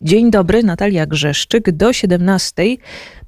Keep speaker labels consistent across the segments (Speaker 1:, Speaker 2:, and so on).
Speaker 1: Dzień dobry, Natalia Grzeszczyk. Do 17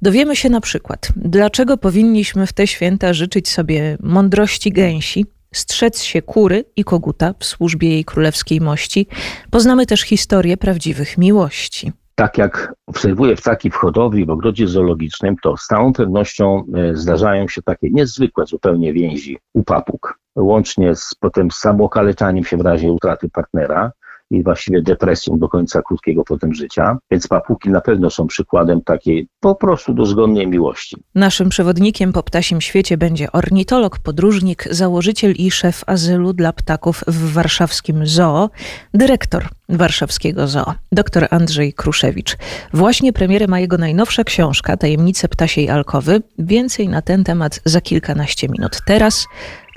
Speaker 1: dowiemy się na przykład, dlaczego powinniśmy w te święta życzyć sobie mądrości gęsi, strzec się kury i koguta w służbie jej królewskiej mości. Poznamy też historię prawdziwych miłości.
Speaker 2: Tak jak obserwuję ptaki w hodowli, w ogrodzie zoologicznym, to z całą pewnością e, zdarzają się takie niezwykłe zupełnie więzi u papug, łącznie z potem samookaleczaniem się w razie utraty partnera, i właściwie depresją do końca krótkiego potem życia. Więc papuki na pewno są przykładem takiej po prostu dozgonnej miłości.
Speaker 1: Naszym przewodnikiem po ptasim świecie będzie ornitolog, podróżnik, założyciel i szef azylu dla ptaków w warszawskim zoo, dyrektor warszawskiego zoo, dr Andrzej Kruszewicz. Właśnie premierę ma jego najnowsza książka Tajemnice ptasiej alkowy. Więcej na ten temat za kilkanaście minut. Teraz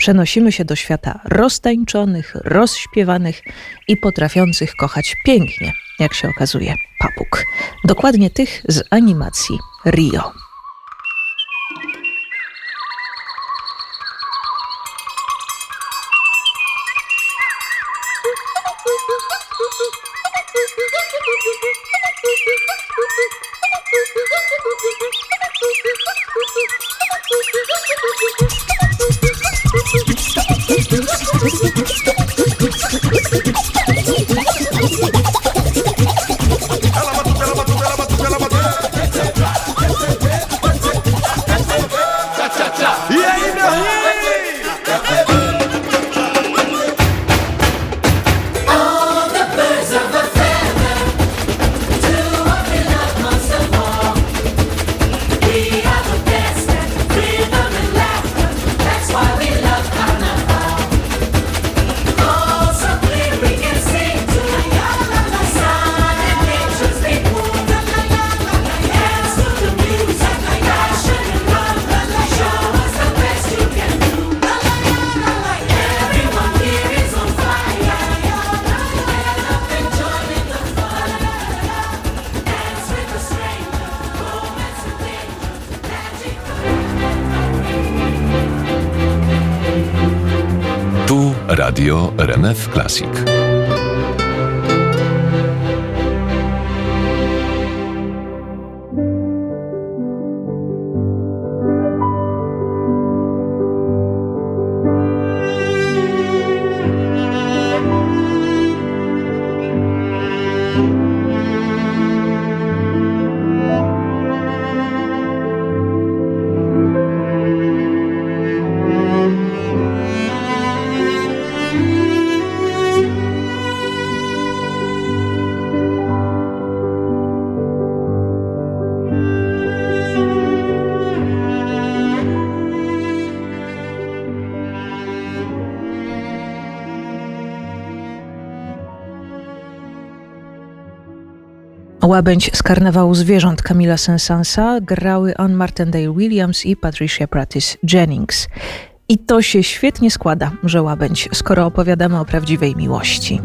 Speaker 1: przenosimy się do świata roztańczonych, rozśpiewanych i potrafiących kochać pięknie, jak się okazuje, papug. Dokładnie tych z animacji Rio.
Speaker 3: Radio RMF Łabędź z karnawału zwierząt Camila Sensansa grały Ann Martindale Williams i Patricia Pratis Jennings. I to się świetnie składa, że łabędź, skoro opowiadamy o prawdziwej miłości.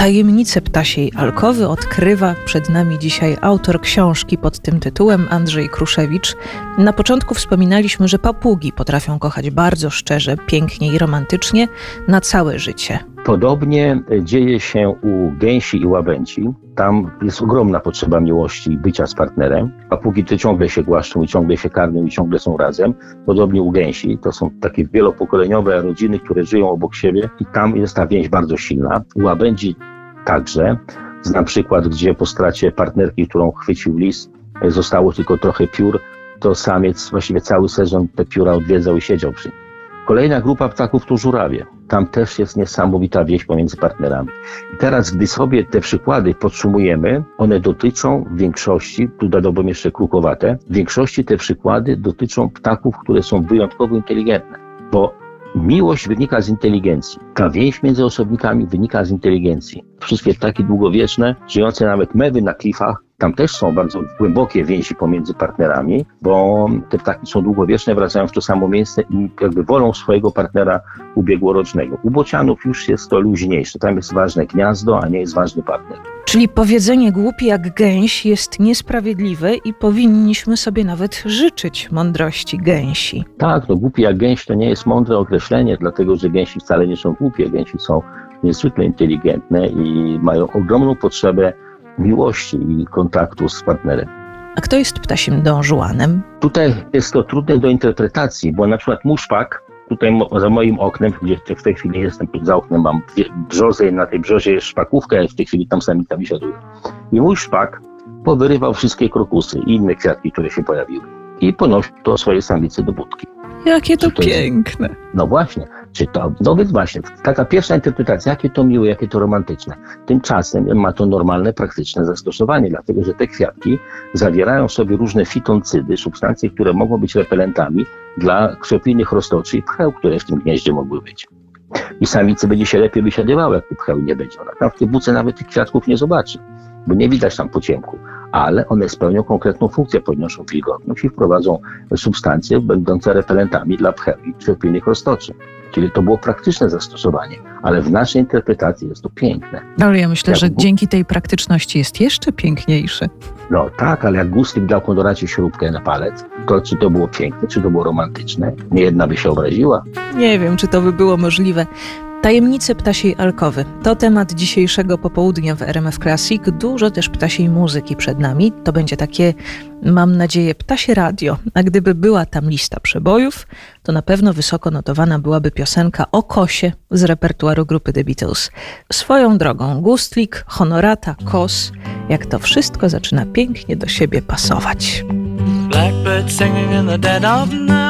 Speaker 3: Tajemnice ptasiej alkowy odkrywa przed nami dzisiaj autor książki pod tym tytułem Andrzej Kruszewicz. Na początku wspominaliśmy, że papugi potrafią kochać bardzo szczerze, pięknie i romantycznie na całe życie.
Speaker 2: Podobnie dzieje się u gęsi i łabędzi. Tam jest ogromna potrzeba miłości i bycia z partnerem. Papugi te ciągle się głaszczą i ciągle się karmią i ciągle są razem. Podobnie u gęsi. To są takie wielopokoleniowe rodziny, które żyją obok siebie i tam jest ta więź bardzo silna. U łabędzi także. Znam przykład, gdzie po stracie partnerki, którą chwycił lis, zostało tylko trochę piór, to samiec właściwie cały sezon te pióra odwiedzał i siedział przy nich. Kolejna grupa ptaków to żurawie. Tam też jest niesamowita wieś pomiędzy partnerami. I teraz, gdy sobie te przykłady podsumujemy, one dotyczą w większości, tu dodałbym jeszcze krukowate, w większości te przykłady dotyczą ptaków, które są wyjątkowo inteligentne, bo miłość wynika z inteligencji. Ta więź między osobnikami wynika z inteligencji. Wszystkie ptaki długowieczne, żyjące nawet mewy na klifach, tam też są bardzo głębokie więzi pomiędzy partnerami, bo te ptaki są długowieczne, wracają w to samo miejsce i jakby wolą swojego partnera ubiegłorocznego. U bocianów już jest to luźniejsze. Tam jest ważne gniazdo, a nie jest ważny partner.
Speaker 1: Czyli powiedzenie głupi jak gęś jest niesprawiedliwe i powinniśmy sobie nawet życzyć mądrości gęsi.
Speaker 2: Tak, no głupi jak gęś to nie jest mądre określenie, dlatego że gęsi wcale nie są głupie. Gęsi są niezwykle inteligentne i mają ogromną potrzebę miłości i kontaktu z partnerem.
Speaker 4: A kto jest ptasim dążuanem?
Speaker 2: Tutaj jest to trudne do interpretacji, bo na przykład muszpak, tutaj za moim oknem, gdzie w tej chwili jestem za oknem, mam brzozę i na tej brzozie jest szpakówka, w tej chwili tam samica wysiaduje. I mój szpak powyrywał wszystkie krokusy i inne kwiatki, które się pojawiły. I ponosił to swoje samice do budki.
Speaker 4: Jakie to, to piękne.
Speaker 2: Jest, no właśnie, czy to, no więc właśnie, taka pierwsza interpretacja, jakie to miłe, jakie to romantyczne. Tymczasem ma to normalne, praktyczne zastosowanie, dlatego że te kwiatki zawierają w sobie różne fitoncydy, substancje, które mogą być repelentami dla krzopijnych roztoczy i pcheł, które w tym gnieździe mogły być. I samicy będzie się lepiej wysiadywały, jak tych pcheł nie będzie. Ona tam w tej buce nawet tych kwiatków nie zobaczy, bo nie widać tam po ciemku ale one spełnią konkretną funkcję, podnoszą wilgotność i wprowadzą substancje będące repelentami dla pcheł i krzepinnych roztoczy. Czyli to było praktyczne zastosowanie, ale w naszej interpretacji jest to piękne.
Speaker 4: Ale ja myślę, jak że dzięki tej praktyczności jest jeszcze piękniejsze.
Speaker 2: No tak, ale jak Gustlik dał Kondoracie śrubkę na palec, to czy to było piękne, czy to było romantyczne? Nie jedna by się obraziła.
Speaker 4: Nie wiem, czy to by było możliwe. Tajemnice ptasiej alkowy to temat dzisiejszego popołudnia w RMF Classic. Dużo też ptasiej muzyki przed nami. To będzie takie, mam nadzieję, ptasie radio. A gdyby była tam lista przebojów, to na pewno wysoko notowana byłaby piosenka o kosie z repertuaru grupy The Beatles. Swoją drogą, Gustlik, Honorata, Kos, jak to wszystko zaczyna pięknie do siebie pasować. Blackbird singing in the dead of night.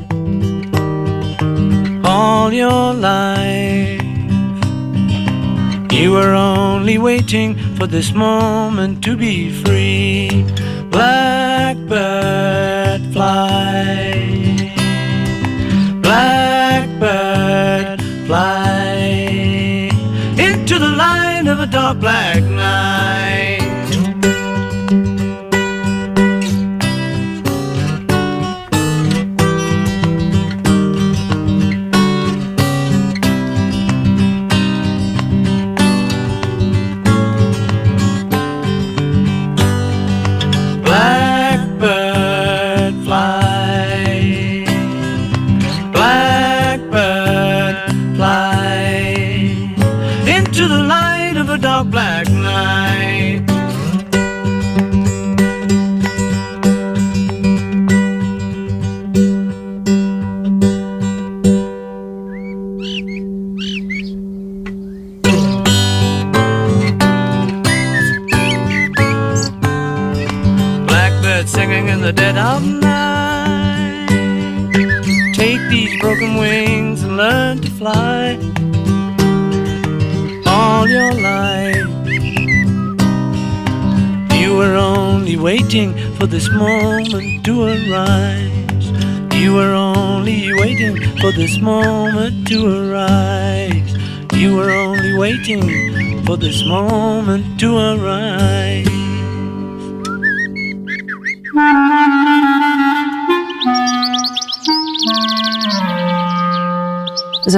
Speaker 4: all your life. You were only waiting for this moment to be free. Blackbird fly. Blackbird fly into the light of a dark black night.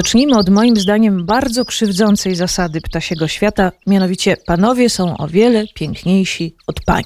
Speaker 4: Zacznijmy od moim zdaniem bardzo krzywdzącej zasady ptasiego świata, mianowicie panowie są o wiele piękniejsi od pań.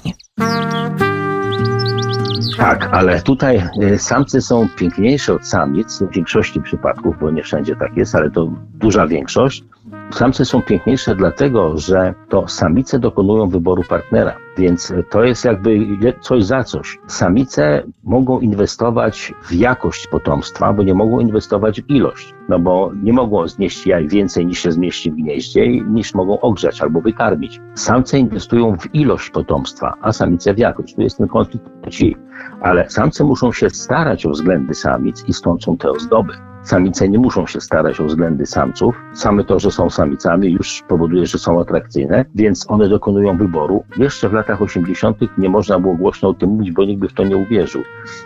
Speaker 2: Tak, ale tutaj e, samce są piękniejsze od samic w większości przypadków, bo nie wszędzie tak jest, ale to duża większość. Samce są piękniejsze dlatego, że to samice dokonują wyboru partnera, więc to jest jakby coś za coś. Samice mogą inwestować w jakość potomstwa, bo nie mogą inwestować w ilość, no bo nie mogą znieść jaj więcej niż się zmieści w gnieździe, niż mogą ogrzać albo wykarmić. Samce inwestują w ilość potomstwa, a samice w jakość. Tu jest ten konflikt płci, ale samce muszą się starać o względy samic i stąd są te ozdoby. Samice nie muszą się starać o względy samców. Same to, że są samicami już powoduje, że są atrakcyjne, więc one dokonują wyboru. Jeszcze w latach 80. nie można było głośno o tym mówić, bo nikt by w to nie uwierzył.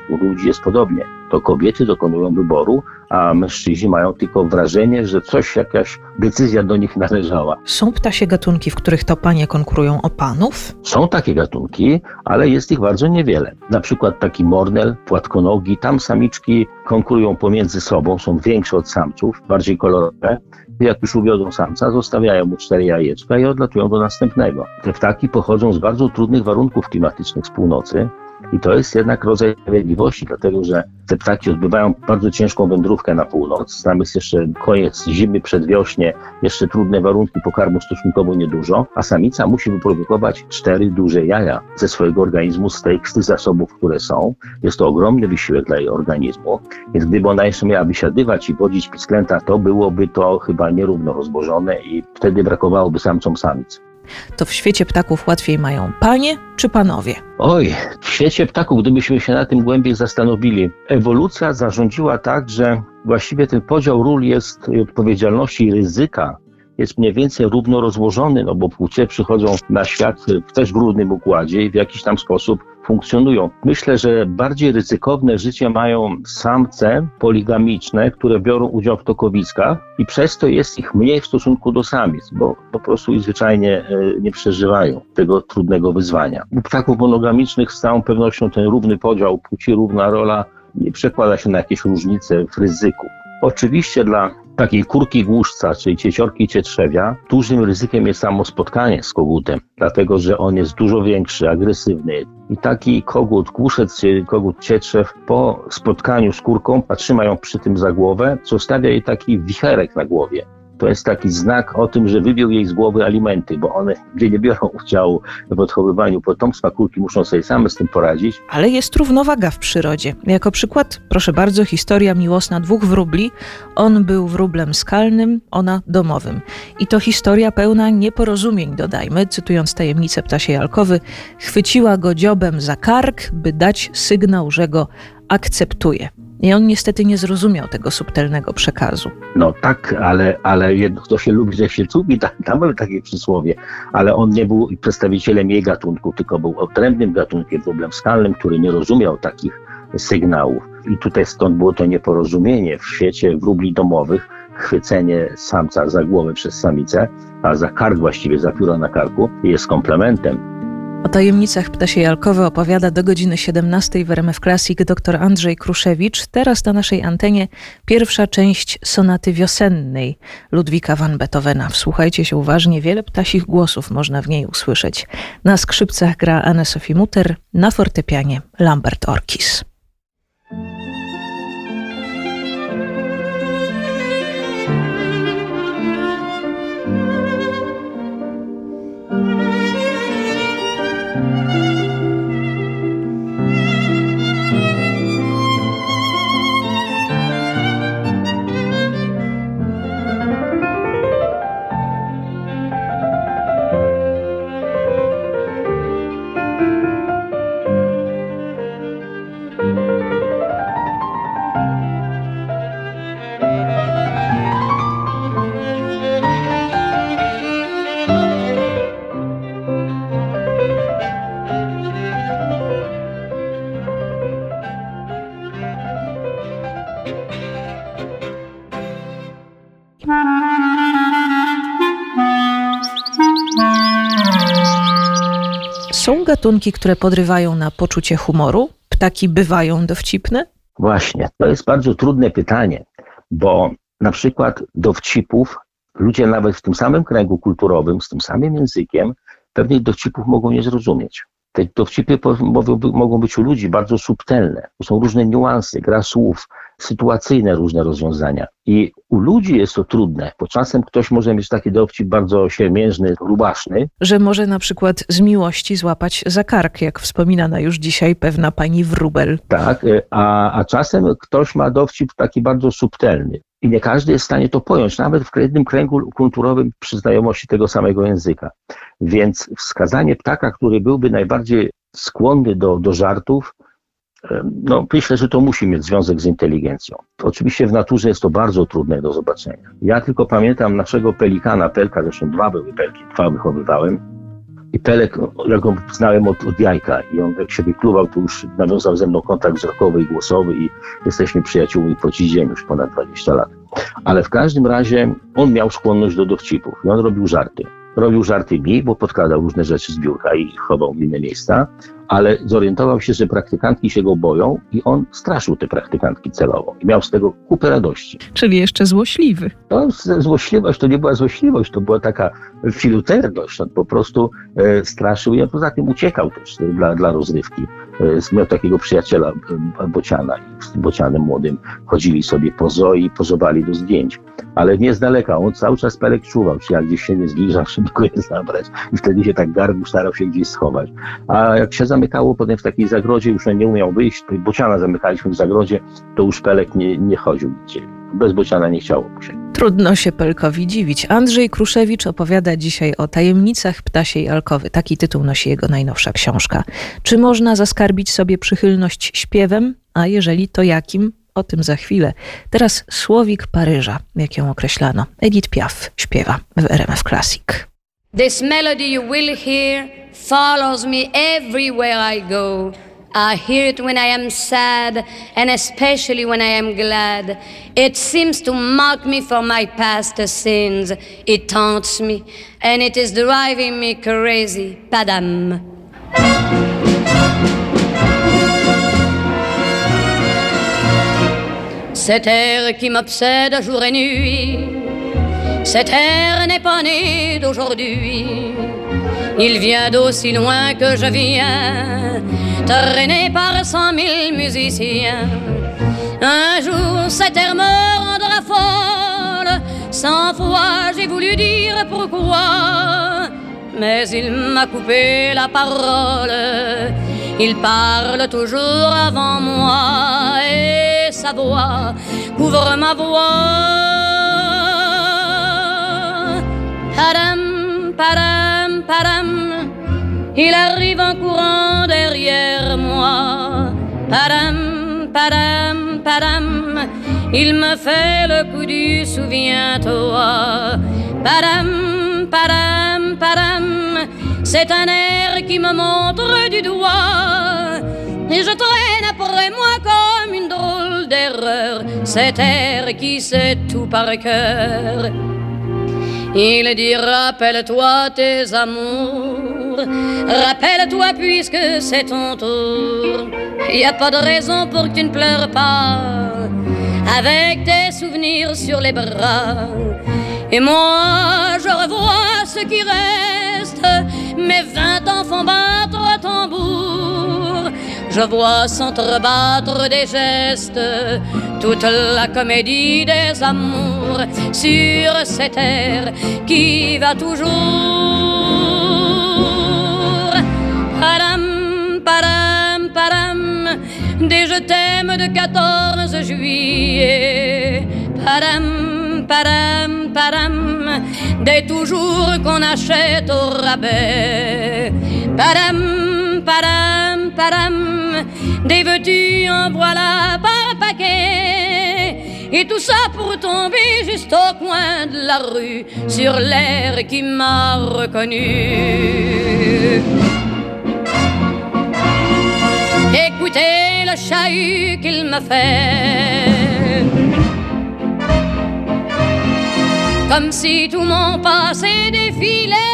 Speaker 2: U ludzi jest podobnie. To kobiety dokonują wyboru, a mężczyźni mają tylko wrażenie, że coś, jakaś decyzja do nich należała.
Speaker 1: Są ptasie gatunki, w których to panie konkurują o panów?
Speaker 2: Są takie gatunki, ale jest ich bardzo niewiele. Na przykład taki mornel, płatkonogi, tam samiczki konkurują pomiędzy sobą, są większe od samców, bardziej kolorowe. Jak już uwiodą samca, zostawiają mu cztery jajeczka i odlatują do następnego. Te ptaki pochodzą z bardzo trudnych warunków klimatycznych z północy, i to jest jednak rodzaj sprawiedliwości, dlatego że te ptaki odbywają bardzo ciężką wędrówkę na północ. Tam jest jeszcze koniec zimy, przedwiośnie, jeszcze trudne warunki pokarmu stosunkowo niedużo, a samica musi wyprodukować cztery duże jaja ze swojego organizmu, z tych, z tych zasobów, które są. Jest to ogromny wysiłek dla jej organizmu, więc gdyby ona jeszcze miała wysiadywać i wodzić pisklęta, to byłoby to chyba nierówno rozłożone i wtedy brakowałoby samcom samic
Speaker 1: to w świecie ptaków łatwiej mają panie czy panowie?
Speaker 2: Oj, w świecie ptaków, gdybyśmy się na tym głębiej zastanowili, ewolucja zarządziła tak, że właściwie ten podział ról jest odpowiedzialności i ryzyka jest mniej więcej równo rozłożony, no bo płcie przychodzą na świat w też w równym układzie i w jakiś tam sposób funkcjonują. Myślę, że bardziej ryzykowne życie mają samce poligamiczne, które biorą udział w tokowiskach i przez to jest ich mniej w stosunku do samic, bo po prostu zwyczajnie e, nie przeżywają tego trudnego wyzwania. U ptaków monogamicznych z całą pewnością ten równy podział płci, równa rola nie przekłada się na jakieś różnice w ryzyku. Oczywiście dla takiej kurki głuszca, czyli cieciorki cietrzewia, dużym ryzykiem jest samo spotkanie z kogutem, dlatego że on jest dużo większy, agresywny. I taki kogut, głuszec, kogut cietrzew po spotkaniu z kurką trzyma ją przy tym za głowę, co stawia jej taki wicherek na głowie to jest taki znak o tym, że wybił jej z głowy alimenty, bo one gdzie nie biorą udziału w odchowywaniu potomstwa, kurki muszą sobie same z tym poradzić.
Speaker 1: Ale jest równowaga w przyrodzie. Jako przykład, proszę bardzo, historia miłosna dwóch wróbli. On był wróblem skalnym, ona domowym. I to historia pełna nieporozumień, dodajmy, cytując tajemnicę ptasiej alkowy, chwyciła go dziobem za kark, by dać sygnał, że go akceptuje. I on niestety nie zrozumiał tego subtelnego przekazu.
Speaker 2: No tak, ale, ale kto się lubi, że się cubi, tam, tam było takie przysłowie, ale on nie był przedstawicielem jej gatunku, tylko był odrębnym gatunkiem, problem skalnym, który nie rozumiał takich sygnałów. I tutaj stąd było to nieporozumienie w świecie wróbli domowych, chwycenie samca za głowę przez samicę, a za kark właściwie, za pióro na karku jest komplementem.
Speaker 1: O tajemnicach ptasiej alkowy opowiada do godziny 17 w RMF Classic dr Andrzej Kruszewicz. Teraz na naszej antenie pierwsza część sonaty wiosennej Ludwika van Beethovena. Wsłuchajcie się uważnie, wiele ptasich głosów można w niej usłyszeć. Na skrzypcach gra Anne-Sophie Mutter, na fortepianie Lambert Orkis. Są gatunki, które podrywają na poczucie humoru? Ptaki bywają dowcipne?
Speaker 2: Właśnie, to jest bardzo trudne pytanie, bo na przykład dowcipów ludzie nawet w tym samym kręgu kulturowym, z tym samym językiem, pewnych dowcipów mogą nie zrozumieć. Te dowcipy mogą być u ludzi bardzo subtelne. Są różne niuanse, gra słów, sytuacyjne różne rozwiązania. I u ludzi jest to trudne, bo czasem ktoś może mieć taki dowcip bardzo siermiężny, rubaszny.
Speaker 1: Że może na przykład z miłości złapać za kark, jak wspominana już dzisiaj pewna pani wróbel.
Speaker 2: Tak, e, a, a czasem ktoś ma dowcip taki bardzo subtelny. I nie każdy jest w stanie to pojąć, nawet w jednym kręgu kulturowym przy znajomości tego samego języka. Więc wskazanie ptaka, który byłby najbardziej skłonny do, do żartów, No, myślę, że to musi mieć związek z inteligencją. Oczywiście w naturze jest to bardzo trudne do zobaczenia. Ja tylko pamiętam naszego pelikana, pelka, zresztą dwa były pelki, dwa wychowywałem. I Pelek, ja go znałem od, od jajka i on jak się wykluwał, to już nawiązał ze mną kontakt wzrokowy i głosowy i jesteśmy przyjaciółmi po dziś dzień już ponad 20 lat. Ale w każdym razie on miał skłonność do dowcipów i on robił żarty. Robił żarty mi, bo podkładał różne rzeczy z biurka i chował w inne miejsca, ale zorientował się, że praktykantki się go boją i on straszył te praktykantki celowo i miał z tego kupę radości.
Speaker 3: Czyli jeszcze złośliwy.
Speaker 2: No, złośliwość to nie była złośliwość, to była taka filuterność. On po prostu e, straszył i poza tym uciekał też dla, dla rozrywki. E, miał takiego przyjaciela e, Bociana i z Bocianem młodym chodzili sobie po zoo i pozowali do zdjęć. Ale nie z daleka, on cały czas Pelek czuwał, czy jak gdzieś się nie zbliża, żeby go nie zabrać. I wtedy się tak garbił, starał się gdzieś schować. A jak się zamykało potem w takiej zagrodzie, już nie umiał wyjść, Bociana zamykaliśmy w zagrodzie, to już Pelek nie, nie chodził gdzie. Bez Bociana nie chciało mu się.
Speaker 3: Trudno się Pelkowi dziwić. Andrzej Kruszewicz opowiada dzisiaj o tajemnicach ptasiej alkowy. Taki tytuł nosi jego najnowsza książka. Czy można zaskarbić sobie przychylność śpiewem? A jeżeli to jakim? O tym za chwilę. Teraz słowik Paryża, jak ją określano. Edith Piaf śpiewa w RMF Classic.
Speaker 5: This melody you will hear follows me everywhere I go. I hear it when I am sad, and especially when I am glad. It seems to mock me for my past sins. It taunts me, and it is driving me crazy, padam. Cet air qui m'obsède jour et nuit, cet air n'est pas né d'aujourd'hui. Il vient d'aussi loin que je viens traîné par cent mille musiciens. Un jour cet air me rendra folle, cent fois j'ai voulu dire pourquoi, mais il m'a coupé la parole. Il parle toujours avant moi et sa voix couvre ma voix. Padam, padam, padam. Il arrive en courant derrière moi. Padam, padam, padam. Il me fait le coup du souviens-toi. Padam, padam, padam. C'est un air qui me montre du doigt. Et je traîne après moi comme une drôle d'erreur. Cet air qui sait tout par cœur. Il dit rappelle-toi tes amours, rappelle-toi puisque c'est ton tour. Y a pas de raison pour que tu ne pleures pas, avec tes souvenirs sur les bras. Et moi, je revois ce qui reste, mes vingt ans font battre tambour. Je vois s'entrebattre des gestes toute la comédie des amours sur cette terre qui va toujours. Padam, padam, padam, des je t'aime de 14 juillet. Padam, padam, padam, des toujours qu'on achète au rabais. Padam, padam, padam, des veux-tu en voilà par paquet. Et tout ça pour tomber juste au coin de la rue sur l'air qui m'a reconnu. Écoutez le chahut qu'il m'a fait. Comme si tout mon passé défilait.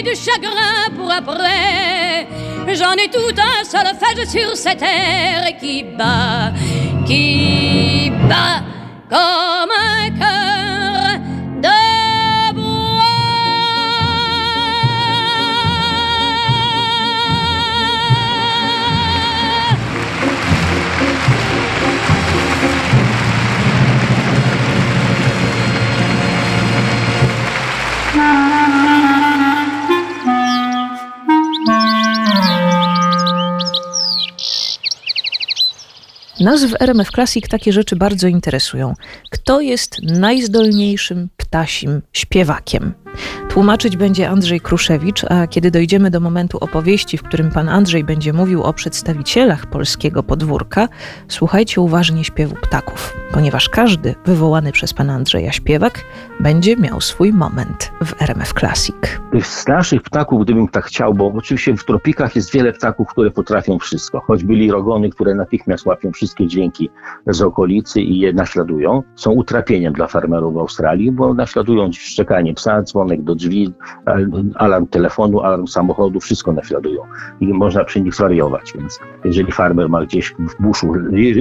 Speaker 5: Garder du chagrin pour après. J'en ai tout un solfège sur cette terre qui bat, qui bat comme un
Speaker 3: Nas w RMF Classic takie rzeczy bardzo interesują. Kto jest najzdolniejszym ptasim śpiewakiem?
Speaker 1: Tłumaczyć będzie Andrzej Kruszewicz, a kiedy dojdziemy do momentu opowieści, w którym pan Andrzej będzie mówił o przedstawicielach polskiego podwórka, słuchajcie uważnie śpiewu ptaków, ponieważ każdy wywołany przez pana Andrzeja śpiewak będzie miał swój moment w RMF Classic.
Speaker 2: Z naszych ptaków, gdybym tak chciał, bo oczywiście w tropikach jest wiele ptaków, które potrafią wszystko, choćby lirogony, które natychmiast łapią wszystkie dźwięki z okolicy i je naśladują, są utrapieniem dla farmerów w Australii, bo naśladują szczekanie psa, dzwonek do drzwi, alarm telefonu, alarm samochodu, wszystko naśladują i można przy nich zwariować, więc jeżeli farmer ma gdzieś w buszu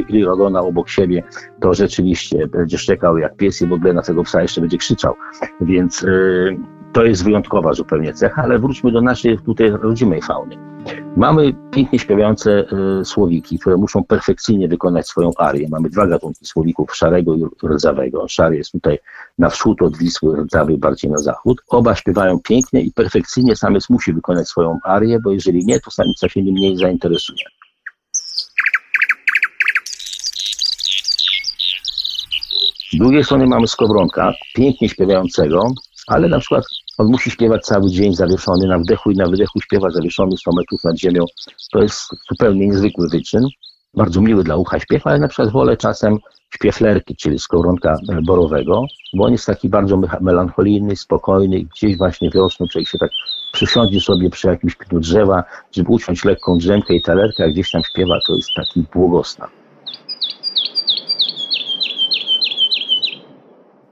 Speaker 2: lirogona obok siebie, to rzeczywiście będzie szczekał jak pies i w ogóle na tego psa jeszcze będzie krzyczał, więc yy, to jest wyjątkowa zupełnie cecha, ale wróćmy do naszej tutaj rodzimej fauny. Mamy pięknie śpiewające y, słowiki, które muszą perfekcyjnie wykonać swoją arię. Mamy dwa gatunki słowików, szarego i rdzawego. Szary jest tutaj na wschód od Wisły, rdzawy bardziej na zachód. Oba śpiewają pięknie i perfekcyjnie samiec musi wykonać swoją arię, bo jeżeli nie, to samica się nim mniej zainteresuje. Z drugiej strony mamy skowronka, pięknie śpiewającego, ale na przykład on musi śpiewać cały dzień zawieszony na wdechu i na wydechu śpiewa zawieszony 100 metrów nad ziemią. To jest zupełnie niezwykły wyczyn. Bardzo miły dla ucha śpiew, ale na przykład wolę czasem śpiew lerki, czyli skowronka borowego, bo on jest taki bardzo melancholijny, spokojny gdzieś właśnie wiosną człowiek się tak przysiądzie sobie przy jakimś pniu drzewa, żeby uciąć lekką drzemkę i ta lerka gdzieś tam śpiewa, to jest taki błogostan.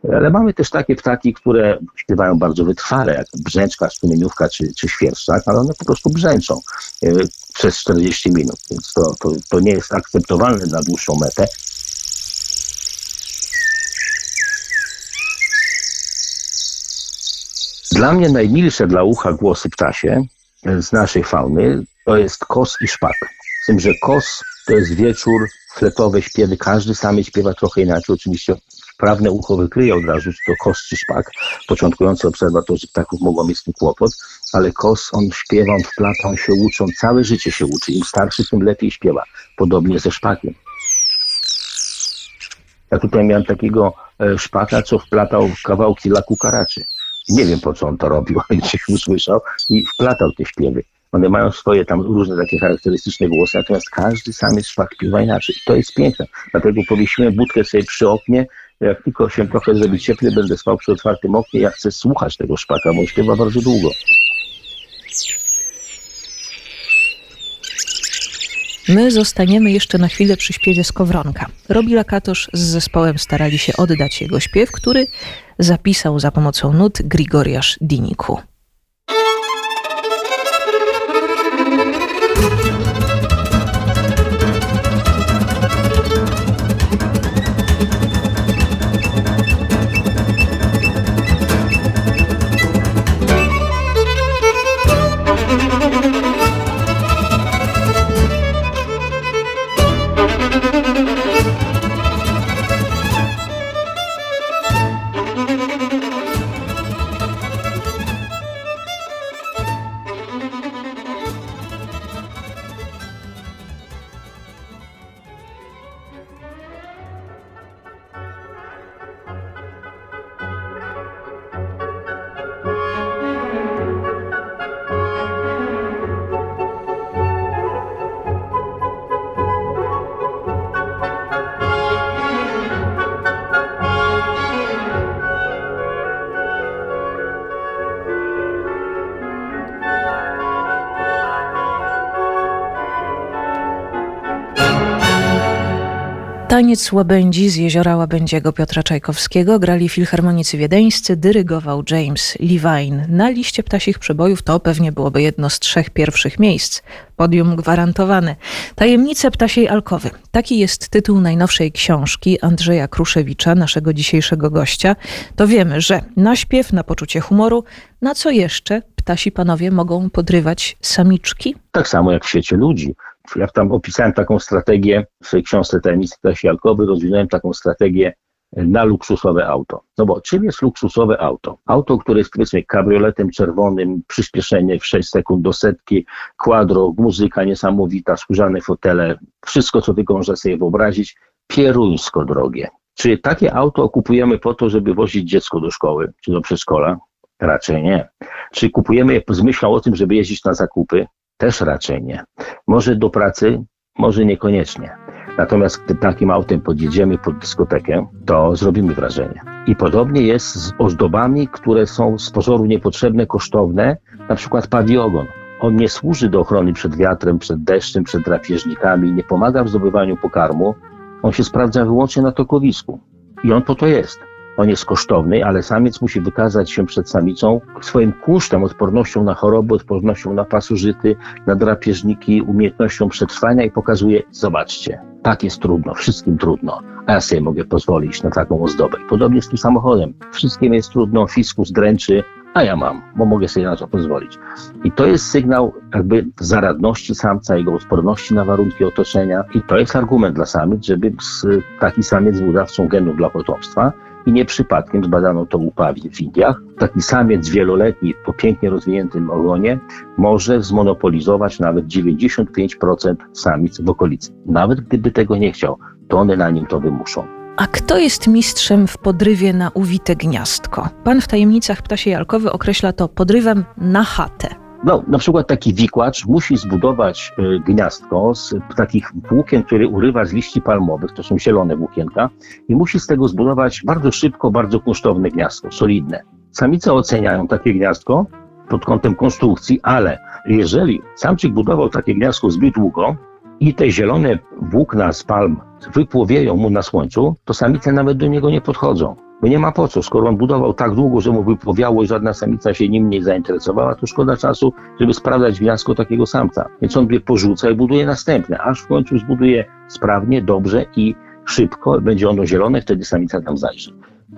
Speaker 2: Ale mamy też takie ptaki, które śpiewają bardzo wytrwale, jak brzęczka, strumieniówka czy, czy świerszczak, ale one po prostu brzęczą e, przez 40 minut, więc to, to, to nie jest akceptowalne na dłuższą metę. Dla mnie najmilsze dla ucha głosy ptasie e, z naszej fauny to jest kos i szpak. Z tym, że kos to jest wieczór, fletowe śpiewy, każdy samiec śpiewa trochę inaczej. Oczywiście Prawne ucho wykryje od razu, czy to kos czy szpak. Początkujący obserwatorzy ptaków mogą mieć z tym kłopot, ale kos, on śpiewa, on wplata, on się uczy, on całe życie się uczy. Im starszy, tym lepiej śpiewa. Podobnie ze szpakiem. Ja tutaj miałem takiego e, szpaka, co wplatał kawałki laku karaczy. Nie wiem po co on to robił, ale gdzieś usłyszał i wplatał te śpiewy. One mają swoje tam różne takie charakterystyczne głosy, natomiast każdy samiec szpak śpiewa inaczej. I to jest piękne. Dlatego powiesiłem budkę sobie przy oknie jak tylko się trochę zrobi cieplej, będę spał przy otwartym oknie. Ja chcę słuchać tego szpaka, bo śpiewa bardzo długo.
Speaker 1: My zostaniemy jeszcze na chwilę przy śpiewie Skowronka. Robi Lakatosz z zespołem starali się oddać jego śpiew, który zapisał za pomocą nut Grigoriasz Diniku. Taniec łabędzi z jeziora Łabędziego Piotra Czajkowskiego grali filharmonicy wiedeńscy, dyrygował James Levine. Na liście ptasich przebojów to pewnie byłoby jedno z trzech pierwszych miejsc. Podium gwarantowane. Tajemnice ptasiej alkowy. Taki jest tytuł najnowszej książki Andrzeja Kruszewicza, naszego dzisiejszego gościa. To wiemy, że na śpiew, na poczucie humoru, na co jeszcze ptasi panowie mogą podrywać samiczki?
Speaker 2: Tak samo jak w świecie ludzi jak tam opisałem taką strategię w książce Tajemnicy Klasie Alkowy, rozwinąłem taką strategię na luksusowe auto. No bo czym jest luksusowe auto? Auto, które jest powiedzmy kabrioletem czerwonym, przyspieszenie w 6 sekund do setki, kwadro, muzyka niesamowita, skórzane fotele, wszystko co tylko można sobie wyobrazić, pieruńsko drogie. Czy takie auto kupujemy po to, żeby wozić dziecko do szkoły czy do przedszkola? Raczej nie. Czy kupujemy je z myślą o tym, żeby jeździć na zakupy? Też raczej nie. Może do pracy, może niekoniecznie. Natomiast gdy takim autem podjedziemy pod dyskotekę, to zrobimy wrażenie. I podobnie jest z ozdobami, które są z pozoru niepotrzebne, kosztowne, na przykład pawiogon. On nie służy do ochrony przed wiatrem, przed deszczem, przed drapieżnikami, nie pomaga w zdobywaniu pokarmu. On się sprawdza wyłącznie na tokowisku. I on po to jest. On jest kosztowny, ale samiec musi wykazać się przed samicą swoim kunsztem, odpornością na choroby, odpornością na pasożyty, na drapieżniki, umiejętnością przetrwania i pokazuje, zobaczcie, tak jest trudno, wszystkim trudno, a ja sobie mogę pozwolić na taką ozdobę. podobnie z tym samochodem. Wszystkim jest trudno, fiskus dręczy, a ja mam, bo mogę sobie na to pozwolić. I to jest sygnał jakby zaradności samca, jego odporności na warunki otoczenia i to jest argument dla samic, żeby taki samiec był dawcą genów dla potomstwa i nie przypadkiem zbadano to u pawi w Indiach. Taki samiec wieloletni po pięknie rozwiniętym ogonie może zmonopolizować nawet 95% samic w okolicy. Nawet gdyby tego nie chciał, to one na nim to wymuszą.
Speaker 1: A kto jest mistrzem w podrywie na uwite gniazdko? Pan w tajemnicach ptasiej alkowy określa to podrywem na chatę.
Speaker 2: No, na przykład taki wikłacz musi zbudować y, gniazdko z takich włókien, które urywa z liści palmowych, to są zielone włókienka, i musi z tego zbudować bardzo szybko, bardzo kosztowne gniazdko, solidne. Samice oceniają takie gniazdko pod kątem konstrukcji, ale jeżeli samczyk budował takie gniazdko zbyt długo i te zielone włókna z palm wypłowieją mu na słońcu, to samice nawet do niego nie podchodzą. Bo nie ma po co, skoro on budował tak długo, że mu wypłowiało i żadna samica się nim nie zainteresowała, to szkoda czasu, żeby sprawdzać gniazdko takiego samca. Więc on je porzuca i buduje następne, aż w końcu zbuduje sprawnie, dobrze i szybko, będzie ono zielone, wtedy samica tam zajrzy.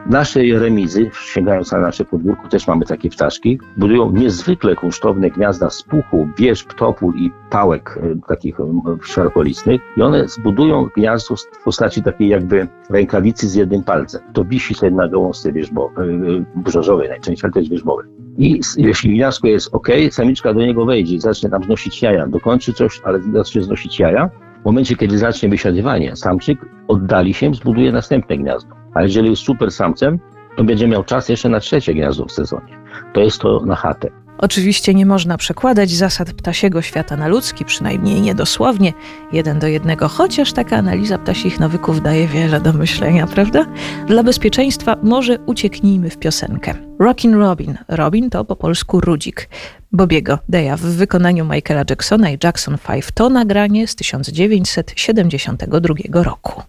Speaker 2: Nasze remizy, sięgając na nasze podwórko, też mamy takie ptaszki, budują niezwykle kunsztowne gniazda z puchu, wierzb, topór i pałek e, takich e, szarkolistnych i one zbudują gniazdo w postaci takiej jakby rękawicy z jednym palcem. To wisi sobie na gałązce wierzbowej, brzozowej najczęściej, ale też wierzbowej. I jeśli gniazdko jest ok, samiczka do niego wejdzie zacznie tam znosić jaja. Dokończy coś, ale zacznie znosić jaja. W momencie, kiedy zacznie wysiadywanie, samczyk oddali się, zbuduje następne gniazdo. A jeżeli jest super samcem, to będzie miał czas jeszcze na trzecie gniazdo w sezonie. To jest to na chatę.
Speaker 1: Oczywiście nie można przekładać zasad ptasiego świata na ludzki, przynajmniej niedosłownie, jeden do jednego, chociaż taka analiza ptasich nawyków daje wiele do myślenia, prawda? Dla bezpieczeństwa może ucieknijmy w piosenkę. Rockin' Robin. Robin to po polsku Rudzik. Bobiego Deja w wykonaniu Michaela Jacksona i Jackson 5 to nagranie z 1972 roku.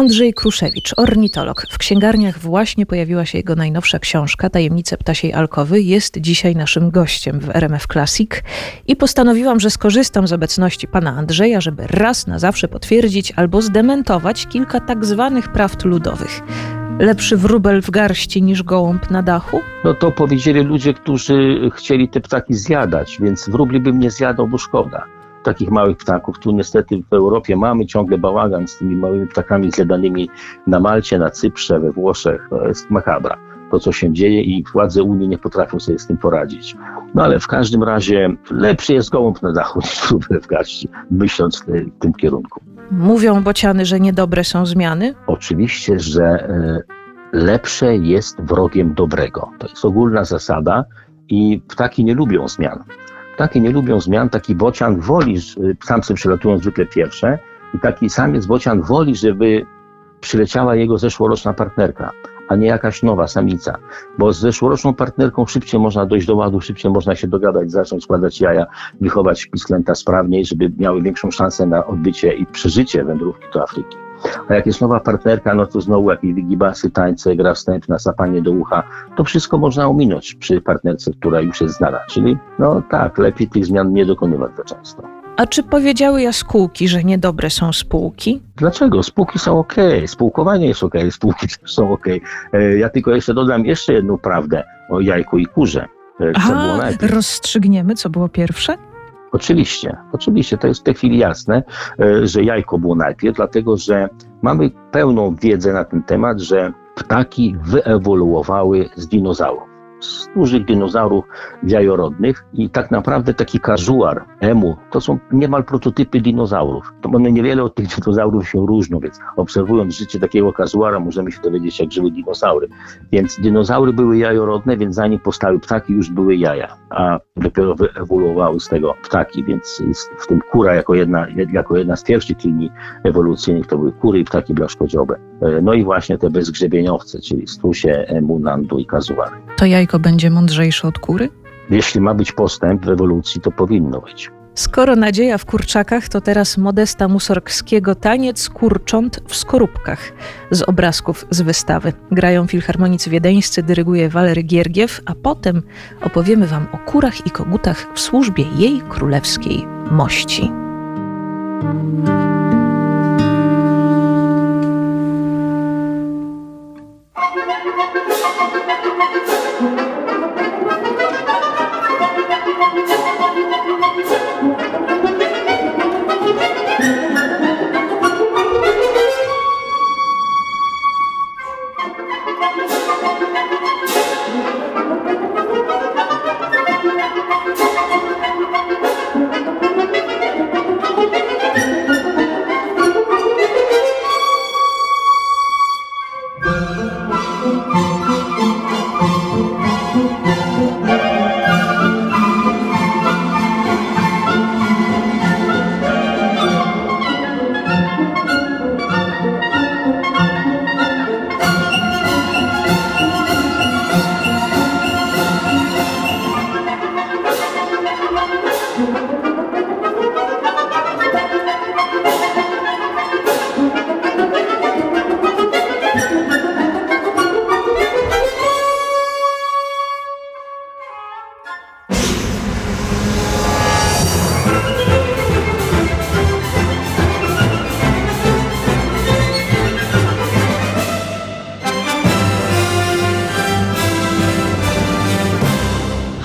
Speaker 1: Andrzej Kruszewicz, ornitolog. W księgarniach właśnie pojawiła się jego najnowsza książka Tajemnice ptasiej alkowy. Jest dzisiaj naszym gościem w RMF Classic i postanowiłam, że skorzystam z obecności pana Andrzeja, żeby raz na zawsze potwierdzić albo zdementować kilka tak zwanych prawd ludowych. Lepszy wróbel w garści niż gołąb na dachu?
Speaker 2: No to powiedzieli ludzie, którzy chcieli te ptaki zjadać, więc wróbli bym nie zjadał, bo szkoda takich małych ptaków. Tu niestety w Europie mamy ciągle bałagan z tymi małymi ptakami zjadanymi na Malcie, na Cyprze, we Włoszech. To jest makabra to, co się dzieje i władze Unii nie potrafią sobie z tym poradzić. No ale w każdym razie lepszy jest gołąb na dachu niż wróbel w garści, myśląc w, w tym kierunku.
Speaker 1: Mówią bociany, że niedobre są zmiany?
Speaker 2: Oczywiście, że e, lepsze jest wrogiem dobrego. To jest ogólna zasada i ptaki nie lubią zmian. Ptaki nie lubią zmian, taki bocian woli, samce przylatują zwykle pierwsze i taki samiec bocian woli, żeby przyleciała jego zeszłoroczna partnerka, a nie jakaś nowa samica. Bo z zeszłoroczną partnerką szybciej można dojść do ładu, szybciej można się dogadać, zacząć składać jaja, wychować pisklęta sprawniej, żeby miały większą szansę na odbycie i przeżycie wędrówki do Afryki. A jak jest nowa partnerka, no to znowu jakieś wygibasy, tańce, gra wstępna, sapanie do ucha. To wszystko można ominąć przy partnerce, która już jest znana. Czyli no tak, lepiej tych zmian nie dokonywać za często.
Speaker 1: A czy powiedziały jaskółki, że niedobre są spółki?
Speaker 2: Dlaczego? Spółki są ok, spółkowanie jest ok, spółki też są ok. E, ja tylko jeszcze dodam jeszcze jedną prawdę o jajku i kurze.
Speaker 1: E, co Aha, rozstrzygniemy, co było pierwsze?
Speaker 2: Oczywiście, oczywiście, to jest w tej chwili jasne, e, że jajko było najpierw, dlatego że mamy pełną wiedzę na ten temat, że ptaki wyewoluowały z dinozaurów dużych dinozaurów jajorodnych i tak naprawdę taki kazuar, emu, to są niemal prototypy dinozaurów. To one niewiele od tych dinozaurów się różnią, więc obserwując życie takiego kazuara możemy się dowiedzieć, jak żyły dinozaury. Więc dinozaury były jajorodne, więc zanim powstały ptaki, już były jaja, a dopiero wyewoluowały z tego ptaki, więc w tym kura jako jedna, jako jedna z pierwszych linii ewolucyjnych to były kury i ptaki blaszkodziobe. E, no i właśnie te bezgrzebieniowce, czyli stusie, emu, nandu i kazuary.
Speaker 1: To jajko jajko będzie mądrzejsze od kury?
Speaker 2: Jeśli ma być postęp w ewolucji, to powinno być.
Speaker 1: Skoro nadzieja w kurczakach, to teraz Modesta Musorgskiego taniec kurcząt w skorupkach z obrazków z wystawy. Grają filharmonicy wiedeńscy, dyryguje Walery Giergiew, a potem opowiemy wam o kurach i kogutach w służbie jej królewskiej mości.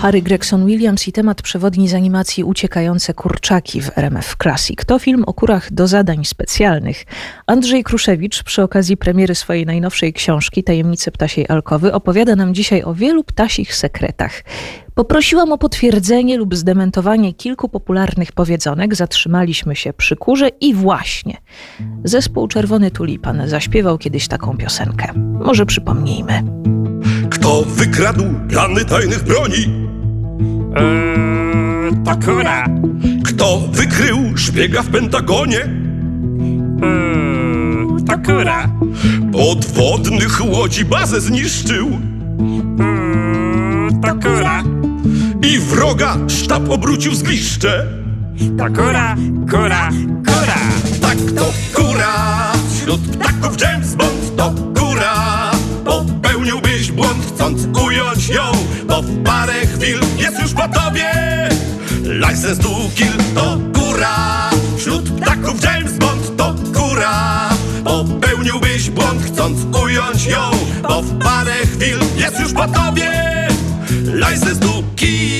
Speaker 1: Harry Gregson Williams i temat przewodni z animacji Uciekające kurczaki w RMF Classic. To film o kurach do zadań specjalnych. Andrzej Kruszewicz przy okazji premiery swojej najnowszej książki Tajemnice ptasiej alkowy opowiada nam dzisiaj o wielu ptasich sekretach. Poprosiłam o potwierdzenie lub zdementowanie kilku popularnych powiedzonek. Zatrzymaliśmy się przy kurze i właśnie zespół Czerwony Tulipan zaśpiewał kiedyś taką piosenkę. Może przypomnijmy.
Speaker 6: Kto wykradł plany tajnych broni?
Speaker 7: To kura.
Speaker 6: Kto wykrył szpiega w Pentagonie?
Speaker 7: Eee, to kura.
Speaker 6: Podwodnych łodzi bazę zniszczył?
Speaker 7: Eee, to kura.
Speaker 6: I wroga sztab obrócił w zgliszcze?
Speaker 7: To kura, kura, kura.
Speaker 6: Tak to kura. Wśród ptaków James Bond to kura. Popełniłbyś błąd chcąc ująć ją w parę chwil jest już po tobie. License to kill to góra, wśród ptaków James Bond to góra. Popełniłbyś błąd chcąc ująć ją, bo w parę chwil jest już po tobie. License to kill.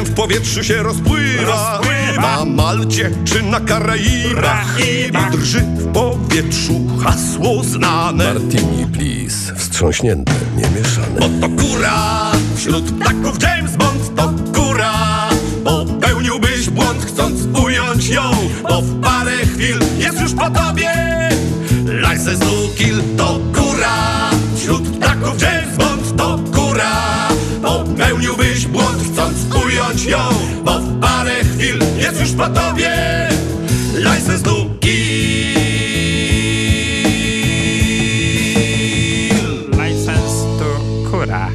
Speaker 6: Potem w powietrzu się rozpływa,
Speaker 7: Rozpływa.
Speaker 6: Na Malcie czy na Karaibach. I drży w powietrzu hasło znane.
Speaker 8: Martini, please. Wstrząśnięte, nie mieszane.
Speaker 6: Bo to góra, wśród ptaków James Bond to góra Popełniłbyś błąd chcąc ująć ją. Bo w parę chwil jest już po tobie. License to kill to góra Wśród ptaków James Bond to góra Popełniłbyś ją Bo w parę chwil jest już po tobie License to kill
Speaker 7: License to kura.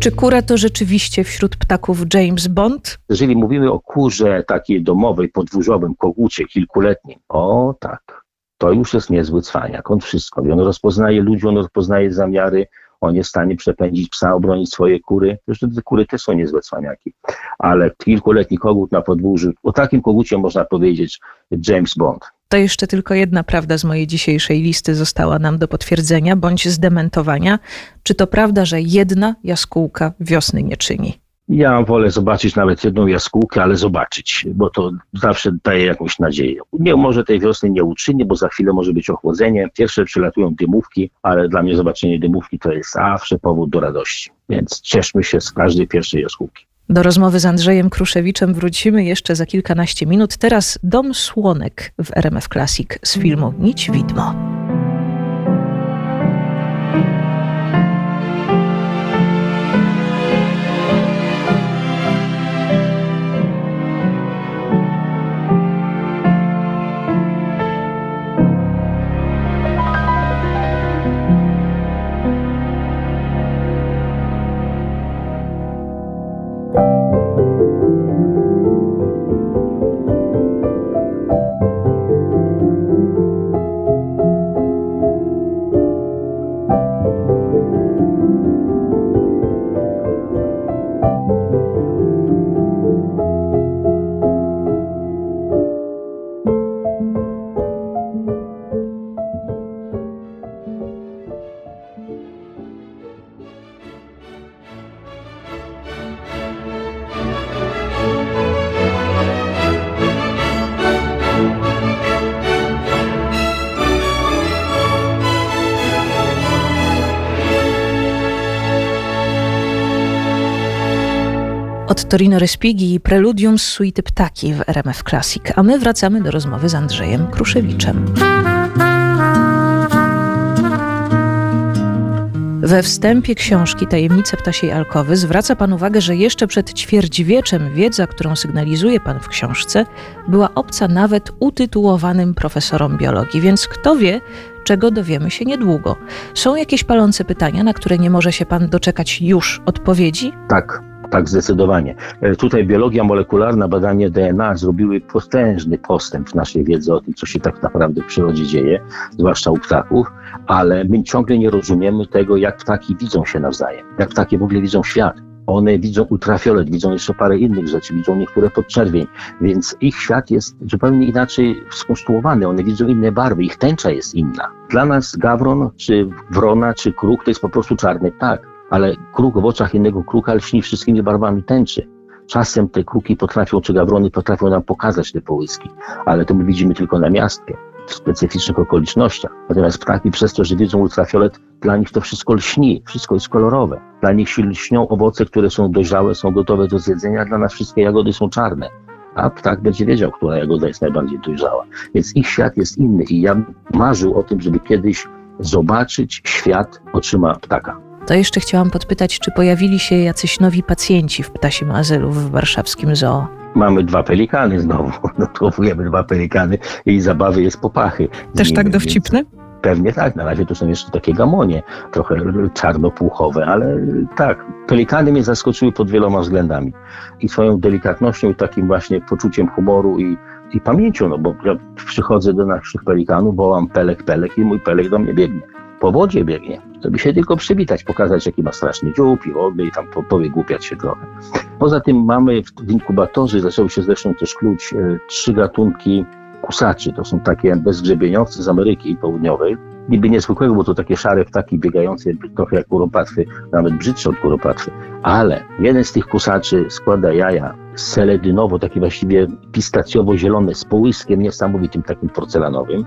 Speaker 1: Czy kura to rzeczywiście wśród ptaków James Bond?
Speaker 2: Jeżeli mówimy o kurze takiej domowej, podwórzowym, kogucie kilkuletnim, o tak, to już jest niezły cwaniak. On wszystko wie. On rozpoznaje ludzi, on rozpoznaje zamiary, on jest w stanie przepędzić psa, obronić swoje kury. Zresztą te kury też są niezłe cwaniaki. Ale kilkuletni kogut na podwórzu, o takim kogucie można powiedzieć James Bond.
Speaker 1: To jeszcze tylko jedna prawda z mojej dzisiejszej listy została nam do potwierdzenia bądź zdementowania. Czy to prawda, że jedna jaskółka wiosny nie czyni?
Speaker 2: Ja wolę zobaczyć nawet jedną jaskółkę, ale zobaczyć, bo to zawsze daje jakąś nadzieję. Nie, może tej wiosny nie uczyni, bo za chwilę może być ochłodzenie. Pierwsze przylatują dymówki, ale dla mnie zobaczenie dymówki to jest zawsze powód do radości. Więc cieszmy się z każdej pierwszej jaskółki.
Speaker 1: Do rozmowy z Andrzejem Kruszewiczem wrócimy jeszcze za kilkanaście minut. Teraz Dom Słonek w RMF Classic z filmu Nić Widmo. Od Torino Respighi i Preludium z suity Ptaki w RMF Classic, a my wracamy do rozmowy z Andrzejem Kruszewiczem. We wstępie książki Tajemnice Ptasiej Alkowy zwraca Pan uwagę, że jeszcze przed ćwierćwieczem wiedza, którą sygnalizuje Pan w książce, była obca nawet utytułowanym profesorom biologii, więc kto wie, czego dowiemy się niedługo. Są jakieś palące pytania, na które nie może się Pan doczekać już odpowiedzi?
Speaker 2: Tak, tak zdecydowanie. E, Tutaj biologia molekularna, badanie DNA zrobiły potężny postęp w naszej wiedzy o tym, co się tak naprawdę w przyrodzie dzieje, zwłaszcza u ptaków, ale my ciągle nie rozumiemy tego, jak ptaki widzą się nawzajem, jak ptaki w ogóle widzą świat. One widzą ultrafiolet, widzą jeszcze parę innych rzeczy, widzą niektóre podczerwień, więc ich świat jest zupełnie inaczej skonstruowany. One widzą inne barwy, ich tęcza jest inna. Dla nas gawron, czy wrona, czy kruk to jest po prostu czarny ptak, ale kruk w oczach innego kruka lśni wszystkimi barwami tęczy. Czasem te kruki potrafią, czy gawrony potrafią nam pokazać te połyski, ale to my widzimy tylko na miastkę, w specyficznych okolicznościach. Natomiast ptaki przez to, że widzą ultrafiolet, dla nich to wszystko lśni, wszystko jest kolorowe. Dla nich się lśnią owoce, które są dojrzałe, są gotowe do zjedzenia, dla nas wszystkie jagody są czarne. A ptak będzie wiedział, która jagoda jest najbardziej dojrzała. Więc ich świat jest inny i ja marzył o tym, żeby kiedyś zobaczyć świat oczyma ptaka.
Speaker 1: To jeszcze chciałam podpytać, czy pojawili się jacyś nowi pacjenci w ptasim azylu w warszawskim zoo?
Speaker 2: Mamy dwa pelikany znowu, odchowujemy dwa pelikany i zabawy jest popachy.
Speaker 1: Też
Speaker 2: nimi,
Speaker 1: tak
Speaker 2: więc
Speaker 1: dowcipne?
Speaker 2: Pewnie tak, na razie to są jeszcze takie gamonie, trochę czarnopłuchowe, ale tak, pelikany mnie zaskoczyły pod wieloma względami. I swoją delikatnością i takim właśnie poczuciem humoru i, i pamięcią, no bo ja przychodzę do naszych pelikanów, wołam pelek, pelek i mój pelek do mnie biegnie. Po wodzie biegnie, to by się tylko przywitać, pokazać, jaki ma straszny dziób i w ogóle i tam po, powygłupiać się trochę. Poza tym mamy w, w inkubatorze, zaczęły się zresztą też kluć e, trzy gatunki kusaczy. To są takie bezgrzebieniowcy z Ameryki Południowej. Niby niezwykłego, bo to takie szare ptaki biegające trochę jak kuropatwy, nawet brzydsze od kuropatwy. Ale jeden z tych kusaczy składa jaja seledynowo, takie właściwie pistacjowo-zielone z połyskiem niesamowitym takim porcelanowym.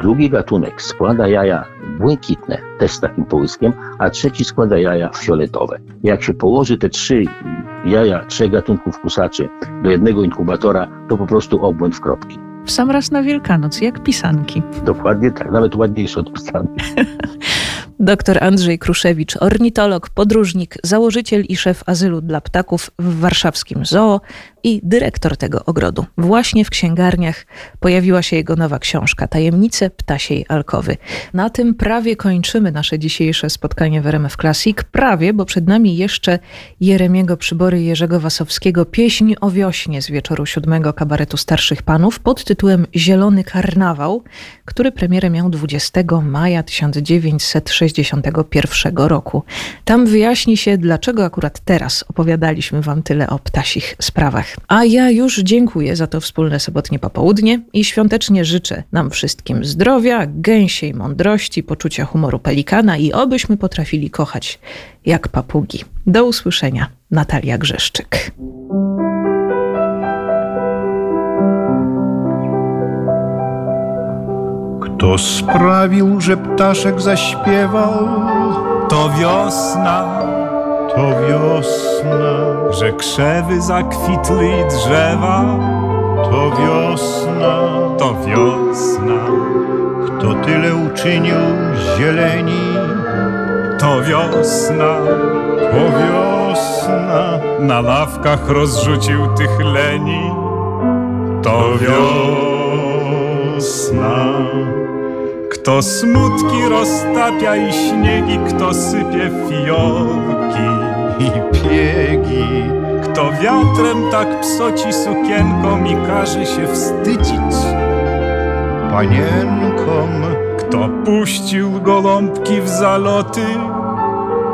Speaker 2: Drugi gatunek składa jaja błękitne, też z takim połyskiem, a trzeci składa jaja fioletowe. Jak się położy te trzy jaja trzech gatunków kusaczy do jednego inkubatora, to po prostu obłęd w kropki.
Speaker 1: W sam raz na Wielkanoc, jak pisanki.
Speaker 2: Dokładnie tak, nawet ładniejsze od pisanki.
Speaker 1: Dr Andrzej Kruszewicz, ornitolog, podróżnik, założyciel i szef azylu dla ptaków w warszawskim zoo i dyrektor tego ogrodu. Właśnie w księgarniach pojawiła się jego nowa książka Tajemnice ptasiej alkowy. Na tym prawie kończymy nasze dzisiejsze spotkanie w RMF Classic. Prawie, bo przed nami jeszcze Jeremiego Przybory Jerzego Wasowskiego Pieśń o wiośnie z wieczoru siódmego kabaretu Starszych Panów pod tytułem Zielony Karnawał, który premierę miał 20 maja 1961 roku. Tam wyjaśni się, dlaczego akurat teraz opowiadaliśmy wam tyle o ptasich sprawach. A ja już dziękuję za to wspólne sobotnie popołudnie i świątecznie życzę nam wszystkim zdrowia, gęsiej mądrości, poczucia humoru pelikana i obyśmy potrafili kochać jak papugi. Do usłyszenia. Natalia Grzeszczyk.
Speaker 9: Kto sprawił, że ptaszek zaśpiewał?
Speaker 7: To wiosna,
Speaker 9: To wiosna,
Speaker 7: że krzewy zakwitły i drzewa.
Speaker 9: to wiosna.
Speaker 7: To wiosna,
Speaker 9: Kto tyle uczynił zieleni?
Speaker 7: to wiosna.
Speaker 9: To wiosna,
Speaker 7: Na ławkach rozrzucił tych leni. To wiosna. Kto smutki roztapia i śniegi, kto sypie fiołki.
Speaker 9: I piegi.
Speaker 7: Kto wiatrem tak psoci sukienką i każe się wstydzić.
Speaker 9: Panienkom,
Speaker 7: Kto puścił gołąbki w zaloty,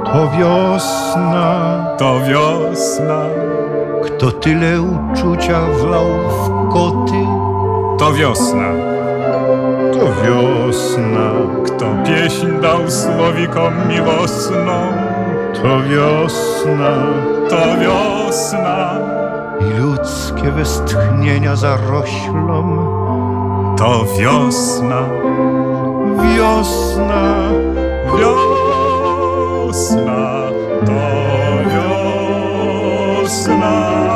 Speaker 9: to wiosna.
Speaker 7: to wiosna.
Speaker 9: Kto tyle uczucia wlał w koty?
Speaker 7: To wiosna.
Speaker 9: To wiosna,
Speaker 7: Kto pieśń dał słowikom miłosną,
Speaker 9: to wiosna,
Speaker 7: to wiosna
Speaker 9: i ludzkie westchnienia zaroślą.
Speaker 7: To wiosna, wiosna, wiosna, to
Speaker 9: wiosna.